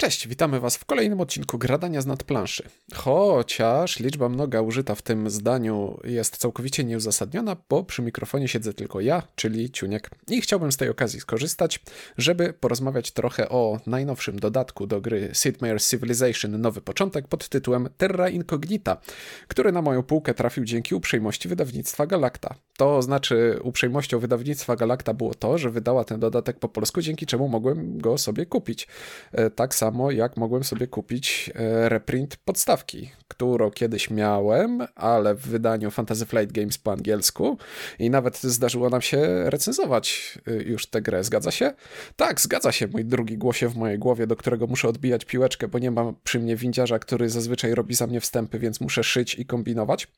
Cześć, witamy Was w kolejnym odcinku Gradania z nadplanszy. Chociaż liczba mnoga użyta w tym zdaniu jest całkowicie nieuzasadniona, bo przy mikrofonie siedzę tylko ja, czyli Ciuniek. I chciałbym z tej okazji skorzystać, żeby porozmawiać trochę o najnowszym dodatku do gry Sid Meier's Civilization Nowy Początek pod tytułem Terra Incognita, który na moją półkę trafił dzięki uprzejmości wydawnictwa Galacta. To znaczy uprzejmością wydawnictwa Galacta było to, że wydała ten dodatek po polsku, dzięki czemu mogłem go sobie kupić. E, tak samo jak mogłem sobie kupić e, reprint podstawki, którą kiedyś miałem, ale w wydaniu Fantasy Flight Games po angielsku i nawet zdarzyło nam się recenzować e, już tę grę. Zgadza się? Tak, zgadza się, mój drugi głosie w mojej głowie, do którego muszę odbijać piłeczkę, bo nie mam przy mnie windziarza, który zazwyczaj robi za mnie wstępy, więc muszę szyć i kombinować.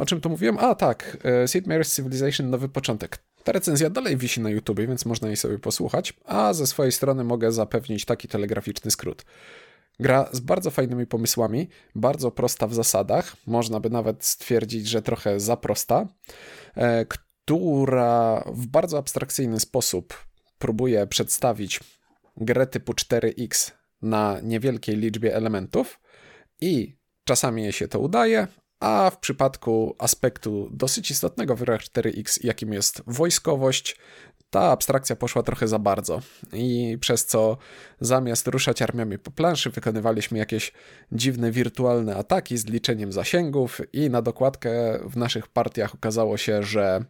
O czym tu mówiłem? A tak, Sid Meier's Civilization Nowy Początek. Ta recenzja dalej wisi na YouTubie, więc można jej sobie posłuchać, a ze swojej strony mogę zapewnić taki telegraficzny skrót. Gra z bardzo fajnymi pomysłami, bardzo prosta w zasadach, można by nawet stwierdzić, że trochę za prosta, e, która w bardzo abstrakcyjny sposób próbuje przedstawić grę typu 4X na niewielkiej liczbie elementów i czasami jej się to udaje, a w przypadku aspektu dosyć istotnego w grach 4X, jakim jest wojskowość, ta abstrakcja poszła trochę za bardzo i przez co zamiast ruszać armiami po planszy, wykonywaliśmy jakieś dziwne wirtualne ataki z liczeniem zasięgów i na dokładkę w naszych partiach okazało się, że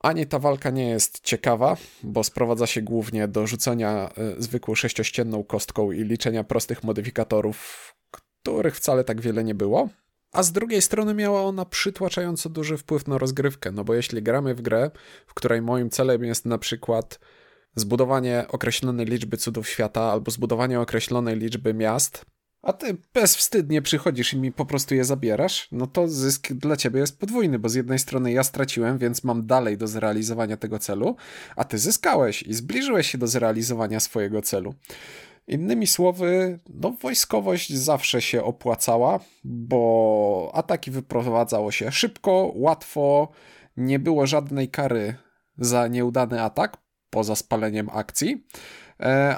ani ta walka nie jest ciekawa, bo sprowadza się głównie do rzucania e, zwykłą sześciościenną kostką i liczenia prostych modyfikatorów, których wcale tak wiele nie było. A z drugiej strony miała ona przytłaczająco duży wpływ na rozgrywkę, no bo jeśli gramy w grę, w której moim celem jest na przykład zbudowanie określonej liczby cudów świata albo zbudowanie określonej liczby miast, a ty bezwstydnie przychodzisz i mi po prostu je zabierasz, no to zysk dla ciebie jest podwójny, bo z jednej strony ja straciłem, więc mam dalej do zrealizowania tego celu, a ty zyskałeś i zbliżyłeś się do zrealizowania swojego celu. Innymi słowy, no wojskowość zawsze się opłacała, bo ataki wyprowadzało się szybko, łatwo, nie było żadnej kary za nieudany atak, poza spaleniem akcji,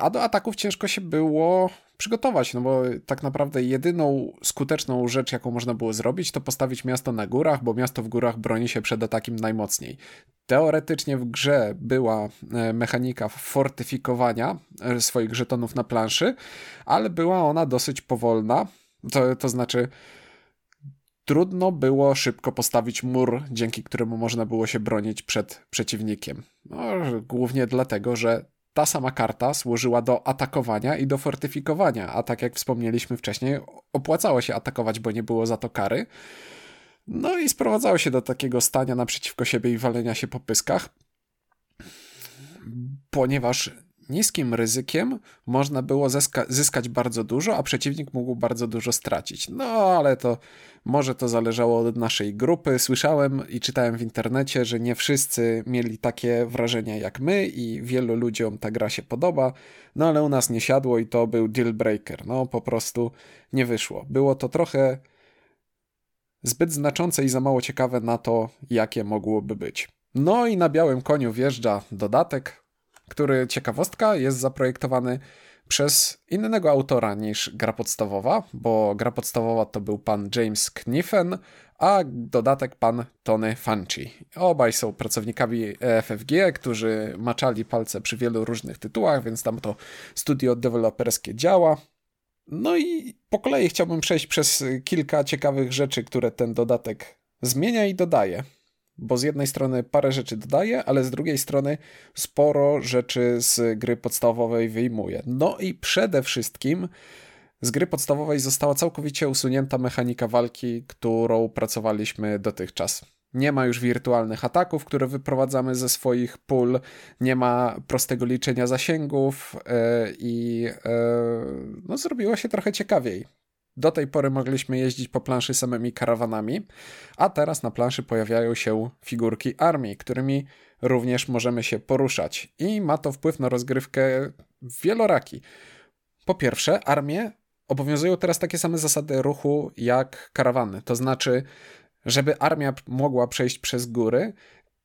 a do ataków ciężko się było przygotować, no bo tak naprawdę jedyną skuteczną rzecz, jaką można było zrobić, to postawić miasto na górach, bo miasto w górach broni się przed atakiem najmocniej. Teoretycznie w grze była e, mechanika fortyfikowania e, swoich żetonów na planszy, ale była ona dosyć powolna, to, to znaczy trudno było szybko postawić mur, dzięki któremu można było się bronić przed przeciwnikiem. No, głównie dlatego, że ta sama karta służyła do atakowania i do fortyfikowania, a tak jak wspomnieliśmy wcześniej, opłacało się atakować, bo nie było za to kary. No i sprowadzało się do takiego stania naprzeciwko siebie i walenia się po pyskach, ponieważ niskim ryzykiem można było zyskać bardzo dużo, a przeciwnik mógł bardzo dużo stracić. No ale to może to zależało od naszej grupy. Słyszałem i czytałem w internecie, że nie wszyscy mieli takie wrażenia jak my i wielu ludziom ta gra się podoba, no ale u nas nie siadło i to był deal breaker. No po prostu nie wyszło. Było to trochę zbyt znaczące i za mało ciekawe na to, jakie mogłoby być. No i na białym koniu wjeżdża dodatek, który, ciekawostka, jest zaprojektowany przez innego autora niż gra podstawowa, bo gra podstawowa to był pan James Kniffen, a dodatek pan Tony Fanci. Obaj są pracownikami EFFG, którzy maczali palce przy wielu różnych tytułach, więc tam to studio deweloperskie działa. No i po kolei chciałbym przejść przez kilka ciekawych rzeczy, które ten dodatek zmienia i dodaje bo z jednej strony parę rzeczy dodaje, ale z drugiej strony sporo rzeczy z gry podstawowej wyjmuje. No i przede wszystkim z gry podstawowej została całkowicie usunięta mechanika walki, którą pracowaliśmy dotychczas. Nie ma już wirtualnych ataków, które wyprowadzamy ze swoich pól, nie ma prostego liczenia zasięgów yy, i yy, no, zrobiło się trochę ciekawiej. Do tej pory mogliśmy jeździć po planszy samymi karawanami, a teraz na planszy pojawiają się figurki armii, którymi również możemy się poruszać i ma to wpływ na rozgrywkę wieloraki. Po pierwsze, armie obowiązują teraz takie same zasady ruchu jak karawany, to znaczy, żeby armia mogła przejść przez góry,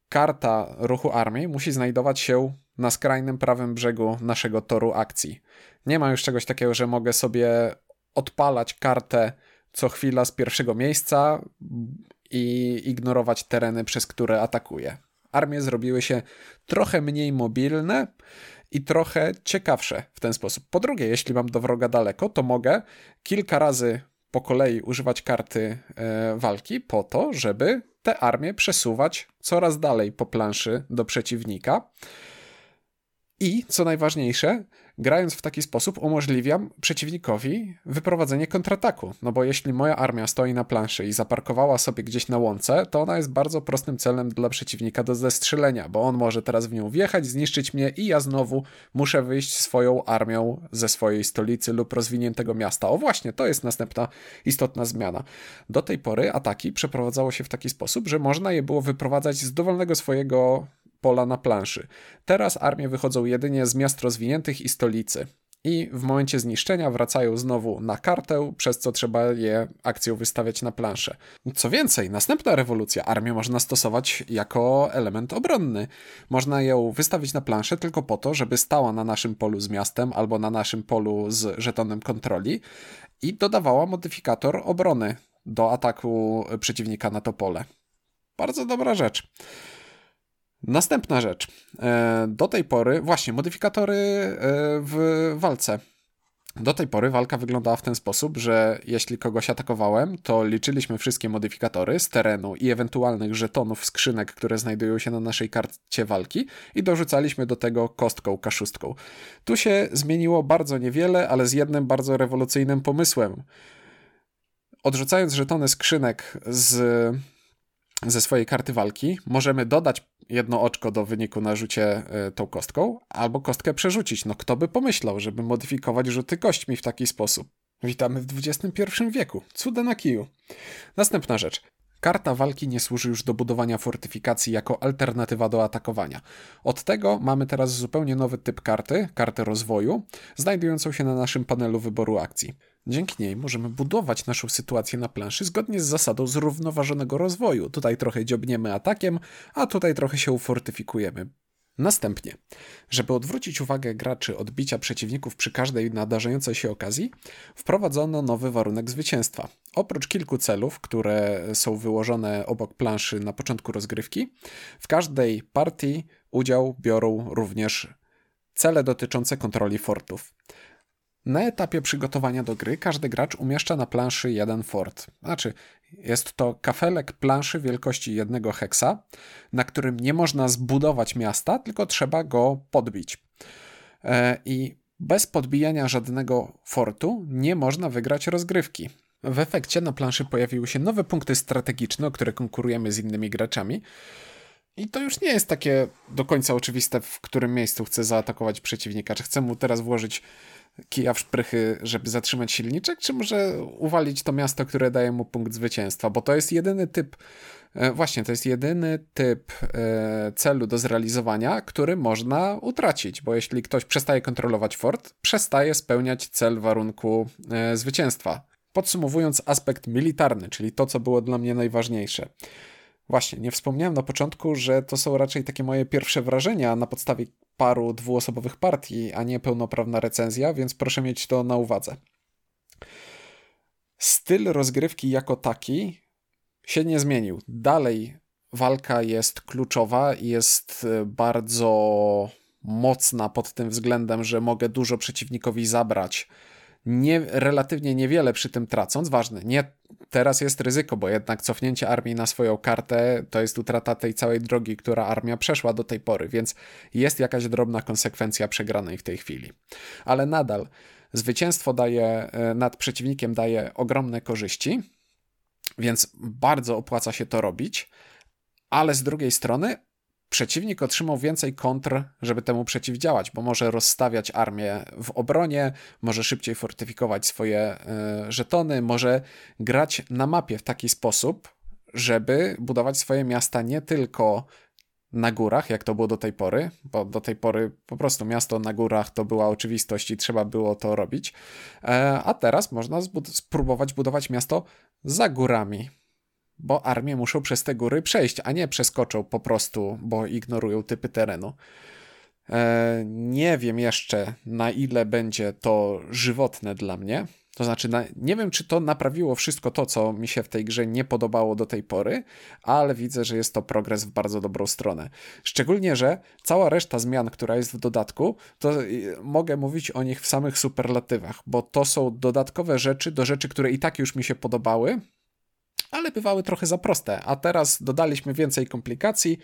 karta ruchu armii musi znajdować się na skrajnym prawym brzegu naszego toru akcji. Nie ma już czegoś takiego, że mogę sobie odpalać kartę co chwila z pierwszego miejsca i ignorować tereny, przez które atakuję. Armie zrobiły się trochę mniej mobilne i trochę ciekawsze w ten sposób. Po drugie, jeśli mam do wroga daleko, to mogę kilka razy po kolei używać karty e, walki po to, żeby te armie przesuwać coraz dalej po planszy do przeciwnika. I co najważniejsze, grając w taki sposób umożliwiam przeciwnikowi wyprowadzenie kontrataku. No bo jeśli moja armia stoi na planszy i zaparkowała sobie gdzieś na łące, to ona jest bardzo prostym celem dla przeciwnika do zestrzelenia, bo on może teraz w nią wjechać, zniszczyć mnie i ja znowu muszę wyjść swoją armią ze swojej stolicy lub rozwiniętego miasta. O właśnie, to jest następna istotna zmiana. Do tej pory ataki przeprowadzało się w taki sposób, że można je było wyprowadzać z dowolnego swojego pola na planszy. Teraz armie wychodzą jedynie z miast rozwiniętych i stolicy. I w momencie zniszczenia wracają znowu na kartę, przez co trzeba je akcją wystawiać na planszę. Co więcej, następna rewolucja armię można stosować jako element obronny. Można ją wystawić na planszę tylko po to, żeby stała na naszym polu z miastem albo na naszym polu z żetonem kontroli i dodawała modyfikator obrony do ataku przeciwnika na to pole. Bardzo dobra rzecz. Następna rzecz. E, do tej pory, właśnie, modyfikatory e, w walce. Do tej pory walka wyglądała w ten sposób, że jeśli kogoś atakowałem, to liczyliśmy wszystkie modyfikatory z terenu i ewentualnych żetonów skrzynek, które znajdują się na naszej karcie walki i dorzucaliśmy do tego kostką kaszustką. Tu się zmieniło bardzo niewiele, ale z jednym bardzo rewolucyjnym pomysłem. Odrzucając żetony skrzynek z, ze swojej karty walki, możemy dodać jedno oczko do wyniku na rzucie y, tą kostką, albo kostkę przerzucić. No kto by pomyślał, żeby modyfikować rzuty kośćmi w taki sposób? Witamy w XXI wieku. Cuda na kiju. Następna rzecz. Karta walki nie służy już do budowania fortyfikacji jako alternatywa do atakowania. Od tego mamy teraz zupełnie nowy typ karty, kartę rozwoju, znajdującą się na naszym panelu wyboru akcji. Dzięki niej możemy budować naszą sytuację na planszy zgodnie z zasadą zrównoważonego rozwoju. Tutaj trochę dziobniemy atakiem, a tutaj trochę się ufortyfikujemy. Następnie, żeby odwrócić uwagę graczy od bicia przeciwników przy każdej nadarzającej się okazji, wprowadzono nowy warunek zwycięstwa. Oprócz kilku celów, które są wyłożone obok planszy na początku rozgrywki, w każdej partii udział biorą również cele dotyczące kontroli fortów. Na etapie przygotowania do gry każdy gracz umieszcza na planszy jeden fort. Znaczy, jest to kafelek planszy wielkości jednego heksa, na którym nie można zbudować miasta, tylko trzeba go podbić. E, I bez podbijania żadnego fortu nie można wygrać rozgrywki. W efekcie na planszy pojawiły się nowe punkty strategiczne, o które konkurujemy z innymi graczami. I to już nie jest takie do końca oczywiste, w którym miejscu chcę zaatakować przeciwnika. Czy chcę mu teraz włożyć kija w szprychy, żeby zatrzymać silniczek, czy może uwalić to miasto, które daje mu punkt zwycięstwa? Bo to jest jedyny typ, e, właśnie, to jest jedyny typ e, celu do zrealizowania, który można utracić, bo jeśli ktoś przestaje kontrolować fort, przestaje spełniać cel warunku e, zwycięstwa. Podsumowując aspekt militarny, czyli to, co było dla mnie najważniejsze. Właśnie, nie wspomniałem na początku, że to są raczej takie moje pierwsze wrażenia na podstawie paru dwuosobowych partii, a nie pełnoprawna recenzja, więc proszę mieć to na uwadze. Styl rozgrywki jako taki się nie zmienił. Dalej walka jest kluczowa i jest e, bardzo mocna pod tym względem, że mogę dużo przeciwnikowi zabrać nie, relatywnie niewiele przy tym tracąc. Ważne, nie teraz jest ryzyko, bo jednak cofnięcie armii na swoją kartę to jest utrata tej całej drogi, która armia przeszła do tej pory, więc jest jakaś drobna konsekwencja przegranej w tej chwili. Ale nadal zwycięstwo daje e, nad przeciwnikiem daje ogromne korzyści, więc bardzo opłaca się to robić, ale z drugiej strony przeciwnik otrzymał więcej kontr, żeby temu przeciwdziałać, bo może rozstawiać armię w obronie, może szybciej fortyfikować swoje y, żetony, może grać na mapie w taki sposób, żeby budować swoje miasta nie tylko na górach, jak to było do tej pory, bo do tej pory po prostu miasto na górach to była oczywistość i trzeba było to robić, e, a teraz można spróbować budować miasto za górami, bo armie muszą przez te góry przejść, a nie przeskoczą po prostu, bo ignorują typy terenu. E, nie wiem jeszcze, na ile będzie to żywotne dla mnie. To znaczy, na, nie wiem, czy to naprawiło wszystko to, co mi się w tej grze nie podobało do tej pory, ale widzę, że jest to progres w bardzo dobrą stronę. Szczególnie, że cała reszta zmian, która jest w dodatku, to y, mogę mówić o nich w samych superlatywach, bo to są dodatkowe rzeczy do rzeczy, które i tak już mi się podobały, ale bywały trochę za proste. A teraz dodaliśmy więcej komplikacji,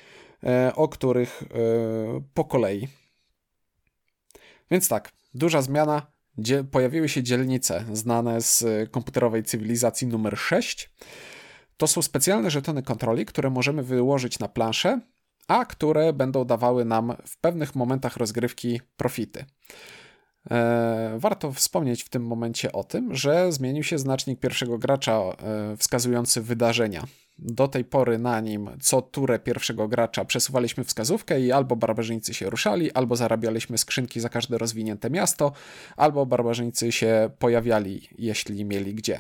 e, o których e, po kolei. Więc tak, duża zmiana. Pojawiły się dzielnice znane z komputerowej cywilizacji numer 6. To są specjalne żetony kontroli, które możemy wyłożyć na planszę, a które będą dawały nam w pewnych momentach rozgrywki profity. E, warto wspomnieć w tym momencie o tym, że zmienił się znacznik pierwszego gracza e, wskazujący wydarzenia. Do tej pory na nim co turę pierwszego gracza przesuwaliśmy wskazówkę i albo barbarzyńcy się ruszali, albo zarabialiśmy skrzynki za każde rozwinięte miasto, albo barbarzyńcy się pojawiali, jeśli mieli gdzie.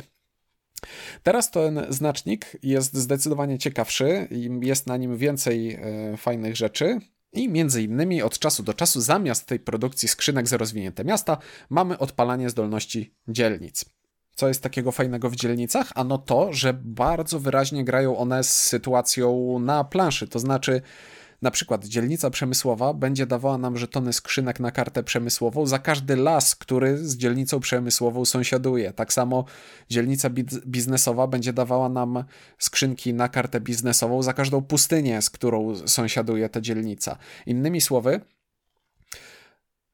Teraz ten znacznik jest zdecydowanie ciekawszy i jest na nim więcej e, fajnych rzeczy. I między innymi od czasu do czasu zamiast tej produkcji skrzynek za rozwinięte miasta mamy odpalanie zdolności dzielnic. Co jest takiego fajnego w dzielnicach? Ano to, że bardzo wyraźnie grają one z sytuacją na planszy. To znaczy, na przykład dzielnica przemysłowa będzie dawała nam żetony skrzynek na kartę przemysłową za każdy las, który z dzielnicą przemysłową sąsiaduje. Tak samo dzielnica biznesowa będzie dawała nam skrzynki na kartę biznesową za każdą pustynię, z którą sąsiaduje ta dzielnica. Innymi słowy,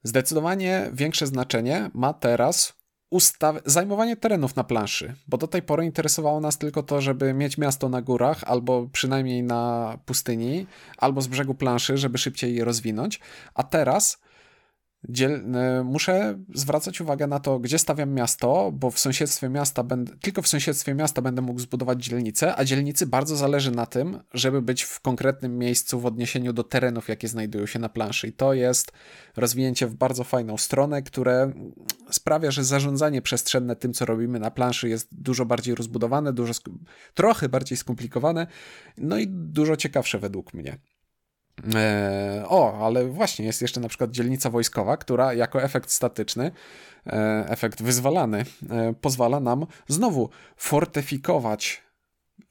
zdecydowanie większe znaczenie ma teraz ustaw- zajmowanie terenów na planszy, bo do tej pory interesowało nas tylko to, żeby mieć miasto na górach, albo przynajmniej na pustyni, albo z brzegu planszy, żeby szybciej je rozwinąć, a teraz Dziel, e, muszę zwracać uwagę na to, gdzie stawiam miasto, bo w sąsiedztwie miasta będę, tylko w sąsiedztwie miasta będę mógł zbudować dzielnicę, a dzielnicy bardzo zależy na tym, żeby być w konkretnym miejscu w odniesieniu do terenów, jakie znajdują się na planszy. I to jest rozwinięcie w bardzo fajną stronę, które sprawia, że zarządzanie przestrzenne tym, co robimy na planszy, jest dużo bardziej rozbudowane, dużo, trochę bardziej skomplikowane, no i dużo ciekawsze według mnie. E, o, ale właśnie jest jeszcze na przykład dzielnica wojskowa, która jako efekt statyczny, e, efekt wyzwalany, e, pozwala nam znowu fortyfikować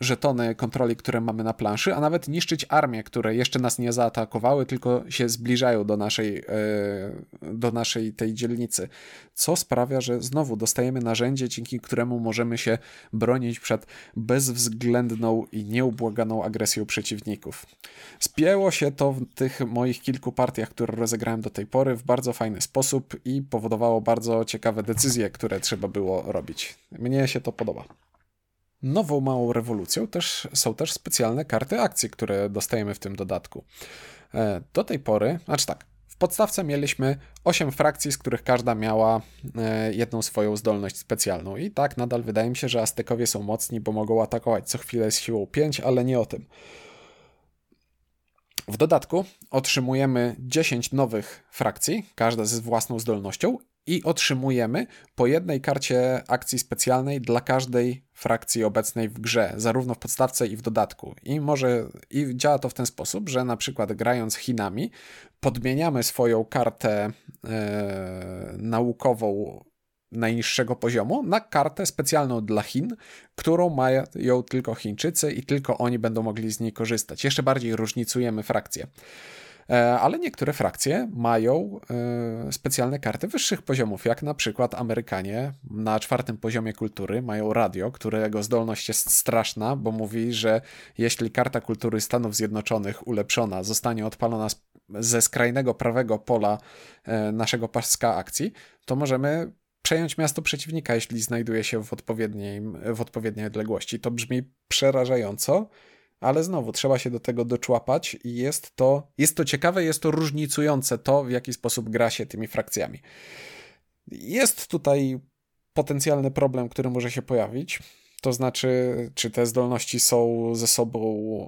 żetony kontroli, które mamy na planszy, a nawet niszczyć armie, które jeszcze nas nie zaatakowały, tylko się zbliżają do naszej, e, do naszej tej dzielnicy. Co sprawia, że znowu dostajemy narzędzie, dzięki któremu możemy się bronić przed bezwzględną i nieubłaganą agresją przeciwników. Spięło się to w tych moich kilku partiach, które rozegrałem do tej pory w bardzo fajny sposób i powodowało bardzo ciekawe decyzje, które trzeba było robić. Mnie się to podoba. Nową małą rewolucją też, są też specjalne karty akcji, które dostajemy w tym dodatku. E, do tej pory, znaczy tak, w podstawce mieliśmy 8 frakcji, z których każda miała e, jedną swoją zdolność specjalną. I tak nadal wydaje mi się, że Aztekowie są mocni, bo mogą atakować co chwilę z siłą 5, ale nie o tym. W dodatku otrzymujemy 10 nowych frakcji, każda ze własną zdolnością, i otrzymujemy po jednej karcie akcji specjalnej dla każdej frakcji obecnej w grze, zarówno w podstawce i w dodatku. I może i działa to w ten sposób, że na przykład grając Chinami podmieniamy swoją kartę e, naukową najniższego poziomu na kartę specjalną dla Chin, którą mają tylko Chińczycy i tylko oni będą mogli z niej korzystać. Jeszcze bardziej różnicujemy frakcje. E, ale niektóre frakcje mają e, specjalne karty wyższych poziomów, jak na przykład Amerykanie na czwartym poziomie kultury mają radio, którego zdolność jest straszna, bo mówi, że jeśli karta kultury Stanów Zjednoczonych ulepszona zostanie odpalona ze skrajnego prawego pola e, naszego paska akcji, to możemy przejąć miasto przeciwnika, jeśli znajduje się w odpowiedniej, w odpowiedniej odległości. To brzmi przerażająco, ale znowu trzeba się do tego doczłapać i jest to, jest to ciekawe, jest to różnicujące to, w jaki sposób gra się tymi frakcjami. Jest tutaj potencjalny problem, który może się pojawić. To znaczy, czy te zdolności są ze sobą,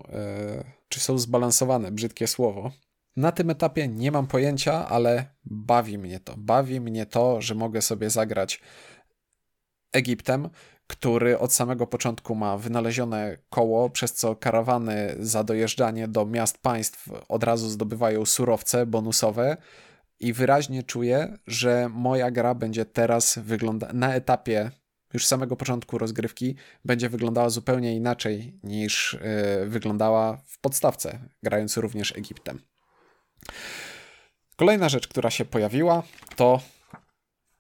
e, czy są zbalansowane, brzydkie słowo. Na tym etapie nie mam pojęcia, ale bawi mnie to. Bawi mnie to, że mogę sobie zagrać Egiptem, który od samego początku ma wynalezione koło, przez co karawany za dojeżdżanie do miast państw od razu zdobywają surowce bonusowe. I wyraźnie czuję, że moja gra będzie teraz wygląda na etapie już samego początku rozgrywki będzie wyglądała zupełnie inaczej niż yy, wyglądała w podstawce, grając również Egiptem. Kolejna rzecz, która się pojawiła, to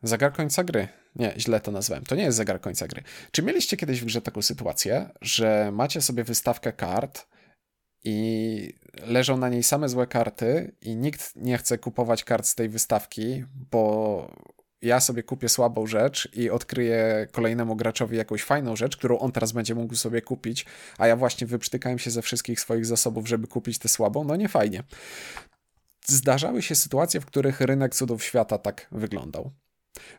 zegar końca gry. Nie, źle to nazwałem. To nie jest zegar końca gry. Czy mieliście kiedyś w grze taką sytuację, że macie sobie wystawkę kart i leżą na niej same złe karty i nikt nie chce kupować kart z tej wystawki, bo ja sobie kupię słabą rzecz i odkryję kolejnemu graczowi jakąś fajną rzecz, którą on teraz będzie mógł sobie kupić, a ja właśnie wyprztykałem się ze wszystkich swoich zasobów, żeby kupić tę słabą, no nie fajnie. Zdarzały się sytuacje, w których rynek cudów świata tak wyglądał.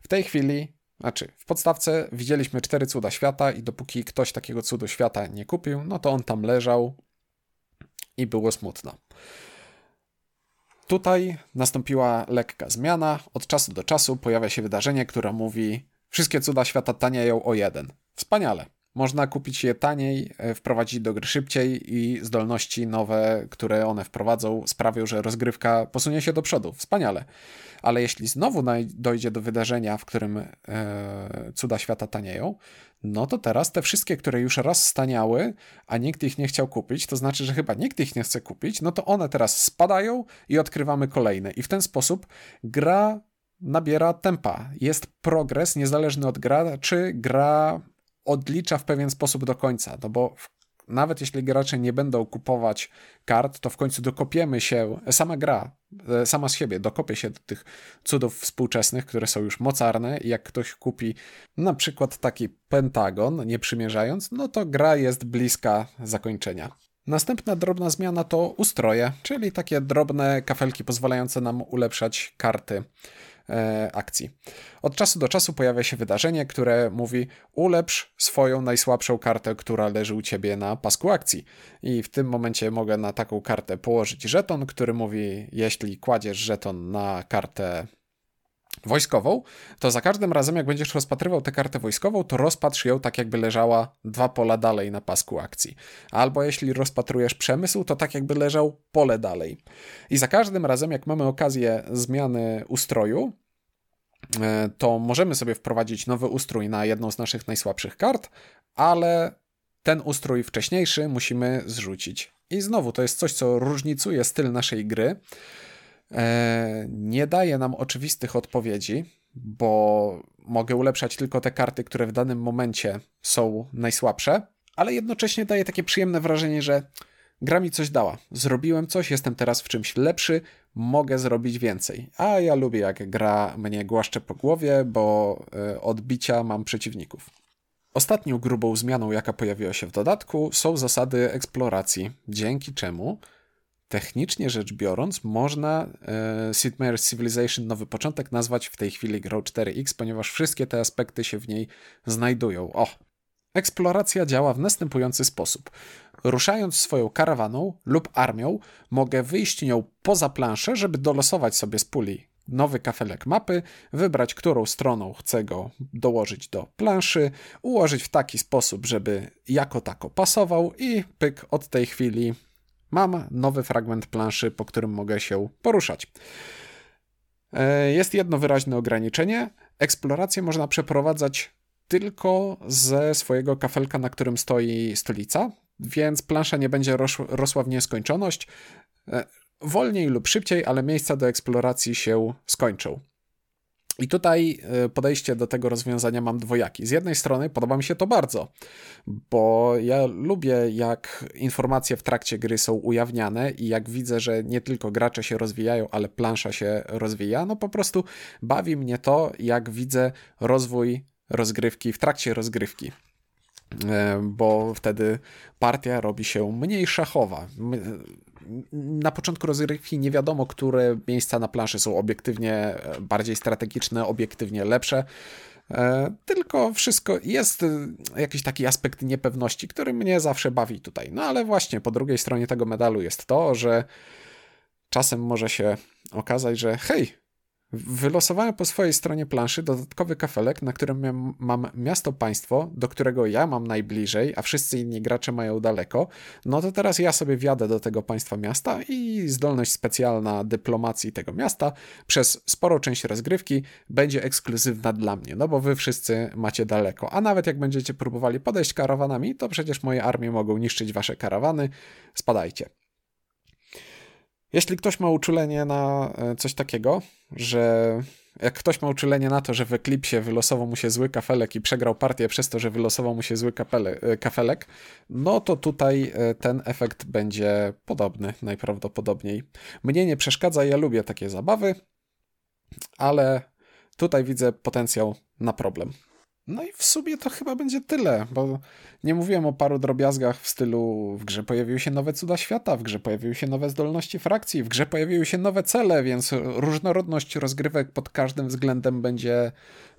W tej chwili, znaczy w podstawce widzieliśmy cztery cuda świata i dopóki ktoś takiego cudu świata nie kupił, no to on tam leżał i było smutno. Tutaj nastąpiła lekka zmiana. Od czasu do czasu pojawia się wydarzenie, które mówi: Wszystkie cuda świata tanieją o jeden. Wspaniale. Można kupić je taniej, e, wprowadzić do gry szybciej i zdolności nowe, które one wprowadzą, sprawią, że rozgrywka posunie się do przodu. Wspaniale. Ale jeśli znowu dojdzie do wydarzenia, w którym e, cuda świata tanieją, no to teraz te wszystkie, które już raz staniały, a nikt ich nie chciał kupić, to znaczy, że chyba nikt ich nie chce kupić, no to one teraz spadają i odkrywamy kolejne. I w ten sposób gra nabiera tempa. Jest progres niezależny od gra, czy gra odlicza w pewien sposób do końca, no bo nawet jeśli gracze nie będą kupować kart, to w końcu dokopiemy się, sama gra, e, sama z siebie dokopie się do tych cudów współczesnych, które są już mocarne jak ktoś kupi na przykład taki pentagon, nie przymierzając, no to gra jest bliska zakończenia. Następna drobna zmiana to ustroje, czyli takie drobne kafelki pozwalające nam ulepszać karty akcji. Od czasu do czasu pojawia się wydarzenie, które mówi ulepsz swoją najsłabszą kartę, która leży u ciebie na pasku akcji. I w tym momencie mogę na taką kartę położyć żeton, który mówi, jeśli kładziesz żeton na kartę wojskową, to za każdym razem, jak będziesz rozpatrywał tę kartę wojskową, to rozpatrz ją tak, jakby leżała dwa pola dalej na pasku akcji. Albo jeśli rozpatrujesz przemysł, to tak, jakby leżał pole dalej. I za każdym razem, jak mamy okazję zmiany ustroju, e, to możemy sobie wprowadzić nowy ustrój na jedną z naszych najsłabszych kart, ale ten ustrój wcześniejszy musimy zrzucić. I znowu to jest coś, co różnicuje styl naszej gry. E, nie daje nam oczywistych odpowiedzi, bo mogę ulepszać tylko te karty, które w danym momencie są najsłabsze, ale jednocześnie daje takie przyjemne wrażenie, że gra mi coś dała. Zrobiłem coś, jestem teraz w czymś lepszy, mogę zrobić więcej. A ja lubię, jak gra mnie głaszcze po głowie, bo e, odbicia mam przeciwników. Ostatnią grubą zmianą, jaka pojawiła się w dodatku, są zasady eksploracji, dzięki czemu technicznie rzecz biorąc, można e, Sid Meier's Civilization Nowy Początek nazwać w tej chwili grą 4X, ponieważ wszystkie te aspekty się w niej znajdują. O! Eksploracja działa w następujący sposób. Ruszając swoją karawaną lub armią, mogę wyjść nią poza planszę, żeby dolosować sobie z puli nowy kafelek mapy, wybrać, którą stroną chcę go dołożyć do planszy, ułożyć w taki sposób, żeby jako tako pasował i pyk od tej chwili Mam nowy fragment planszy, po którym mogę się poruszać. E, jest jedno wyraźne ograniczenie. Eksplorację można przeprowadzać tylko ze swojego kafelka, na którym stoi stolica, więc plansza nie będzie rosła w nieskończoność. E, wolniej lub szybciej, ale miejsca do eksploracji się skończą. I tutaj e, podejście do tego rozwiązania mam dwojaki. Z jednej strony podoba mi się to bardzo, bo ja lubię, jak informacje w trakcie gry są ujawniane i jak widzę, że nie tylko gracze się rozwijają, ale plansza się rozwija, no po prostu bawi mnie to, jak widzę rozwój rozgrywki w trakcie rozgrywki bo wtedy partia robi się mniej szachowa na początku rozgrywki nie wiadomo, które miejsca na planszy są obiektywnie e, bardziej strategiczne, obiektywnie lepsze. E, tylko wszystko jest e, jakiś taki aspekt niepewności, który mnie zawsze bawi tutaj. No ale właśnie po drugiej stronie tego medalu jest to, że czasem może się okazać, że hej, Wylosowałem po swojej stronie planszy dodatkowy kafelek, na którym mam miasto państwo, do którego ja mam najbliżej, a wszyscy inni gracze mają daleko. No to teraz ja sobie wjadę do tego państwa miasta i zdolność specjalna dyplomacji tego miasta przez sporą część rozgrywki będzie ekskluzywna dla mnie, no bo wy wszyscy macie daleko. A nawet jak będziecie próbowali podejść karawanami, to przecież moje armie mogą niszczyć wasze karawany. Spadajcie. Jeśli ktoś ma uczulenie na e, coś takiego, że jak ktoś ma uczulenie na to, że w Eclipsie wylosował mu się zły kafelek i przegrał partię przez to, że wylosował mu się zły kapele, e, kafelek, no to tutaj e, ten efekt będzie podobny najprawdopodobniej. Mnie nie przeszkadza, ja lubię takie zabawy, ale tutaj widzę potencjał na problem. No i w sumie to chyba będzie tyle, bo nie mówiłem o paru drobiazgach w stylu w grze pojawiły się nowe cuda świata, w grze pojawiły się nowe zdolności frakcji, w grze pojawiły się nowe cele, więc różnorodność rozgrywek pod każdym względem będzie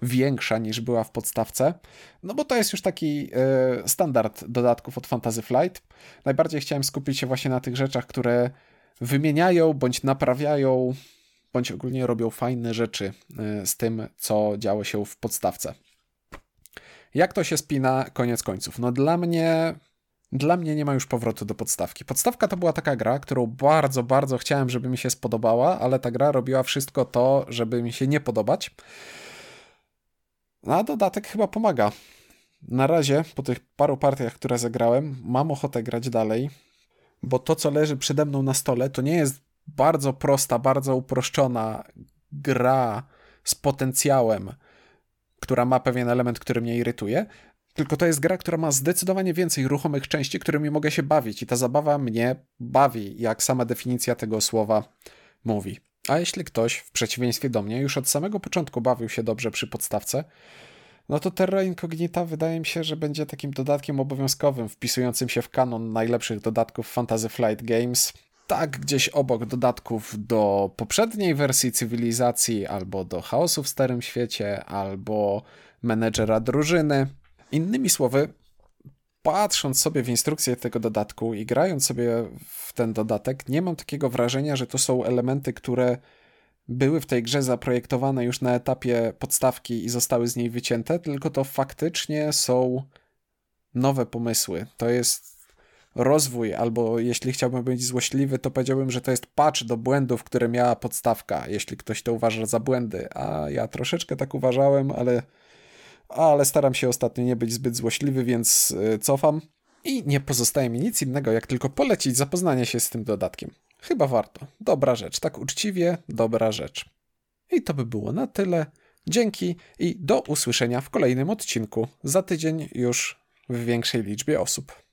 większa niż była w podstawce. No bo to jest już taki y, standard dodatków od Fantasy Flight. Najbardziej chciałem skupić się właśnie na tych rzeczach, które wymieniają bądź naprawiają, bądź ogólnie robią fajne rzeczy y, z tym, co działo się w podstawce. Jak to się spina koniec końców? No dla mnie dla mnie nie ma już powrotu do podstawki. Podstawka to była taka gra, którą bardzo, bardzo chciałem, żeby mi się spodobała, ale ta gra robiła wszystko to, żeby mi się nie podobać. No, a dodatek chyba pomaga. Na razie, po tych paru partiach, które zagrałem, mam ochotę grać dalej, bo to, co leży przede mną na stole, to nie jest bardzo prosta, bardzo uproszczona gra z potencjałem która ma pewien element, który mnie irytuje, tylko to jest gra, która ma zdecydowanie więcej ruchomych części, którymi mogę się bawić i ta zabawa mnie bawi, jak sama definicja tego słowa mówi. A jeśli ktoś, w przeciwieństwie do mnie, już od samego początku bawił się dobrze przy podstawce, no to Terra Incognita wydaje mi się, że będzie takim dodatkiem obowiązkowym, wpisującym się w kanon najlepszych dodatków Fantasy Flight Games, tak gdzieś obok dodatków do poprzedniej wersji cywilizacji, albo do chaosu w Starym Świecie, albo menedżera drużyny. Innymi słowy, patrząc sobie w instrukcję tego dodatku i grając sobie w ten dodatek, nie mam takiego wrażenia, że to są elementy, które były w tej grze zaprojektowane już na etapie podstawki i zostały z niej wycięte, tylko to faktycznie są nowe pomysły. To jest rozwój, albo jeśli chciałbym być złośliwy, to powiedziałbym, że to jest patch do błędów, które miała podstawka, jeśli ktoś to uważa za błędy, a ja troszeczkę tak uważałem, ale, ale staram się ostatnio nie być zbyt złośliwy, więc y, cofam. I nie pozostaje mi nic innego, jak tylko polecić zapoznanie się z tym dodatkiem. Chyba warto. Dobra rzecz, tak uczciwie, dobra rzecz. I to by było na tyle. Dzięki i do usłyszenia w kolejnym odcinku. Za tydzień już w większej liczbie osób.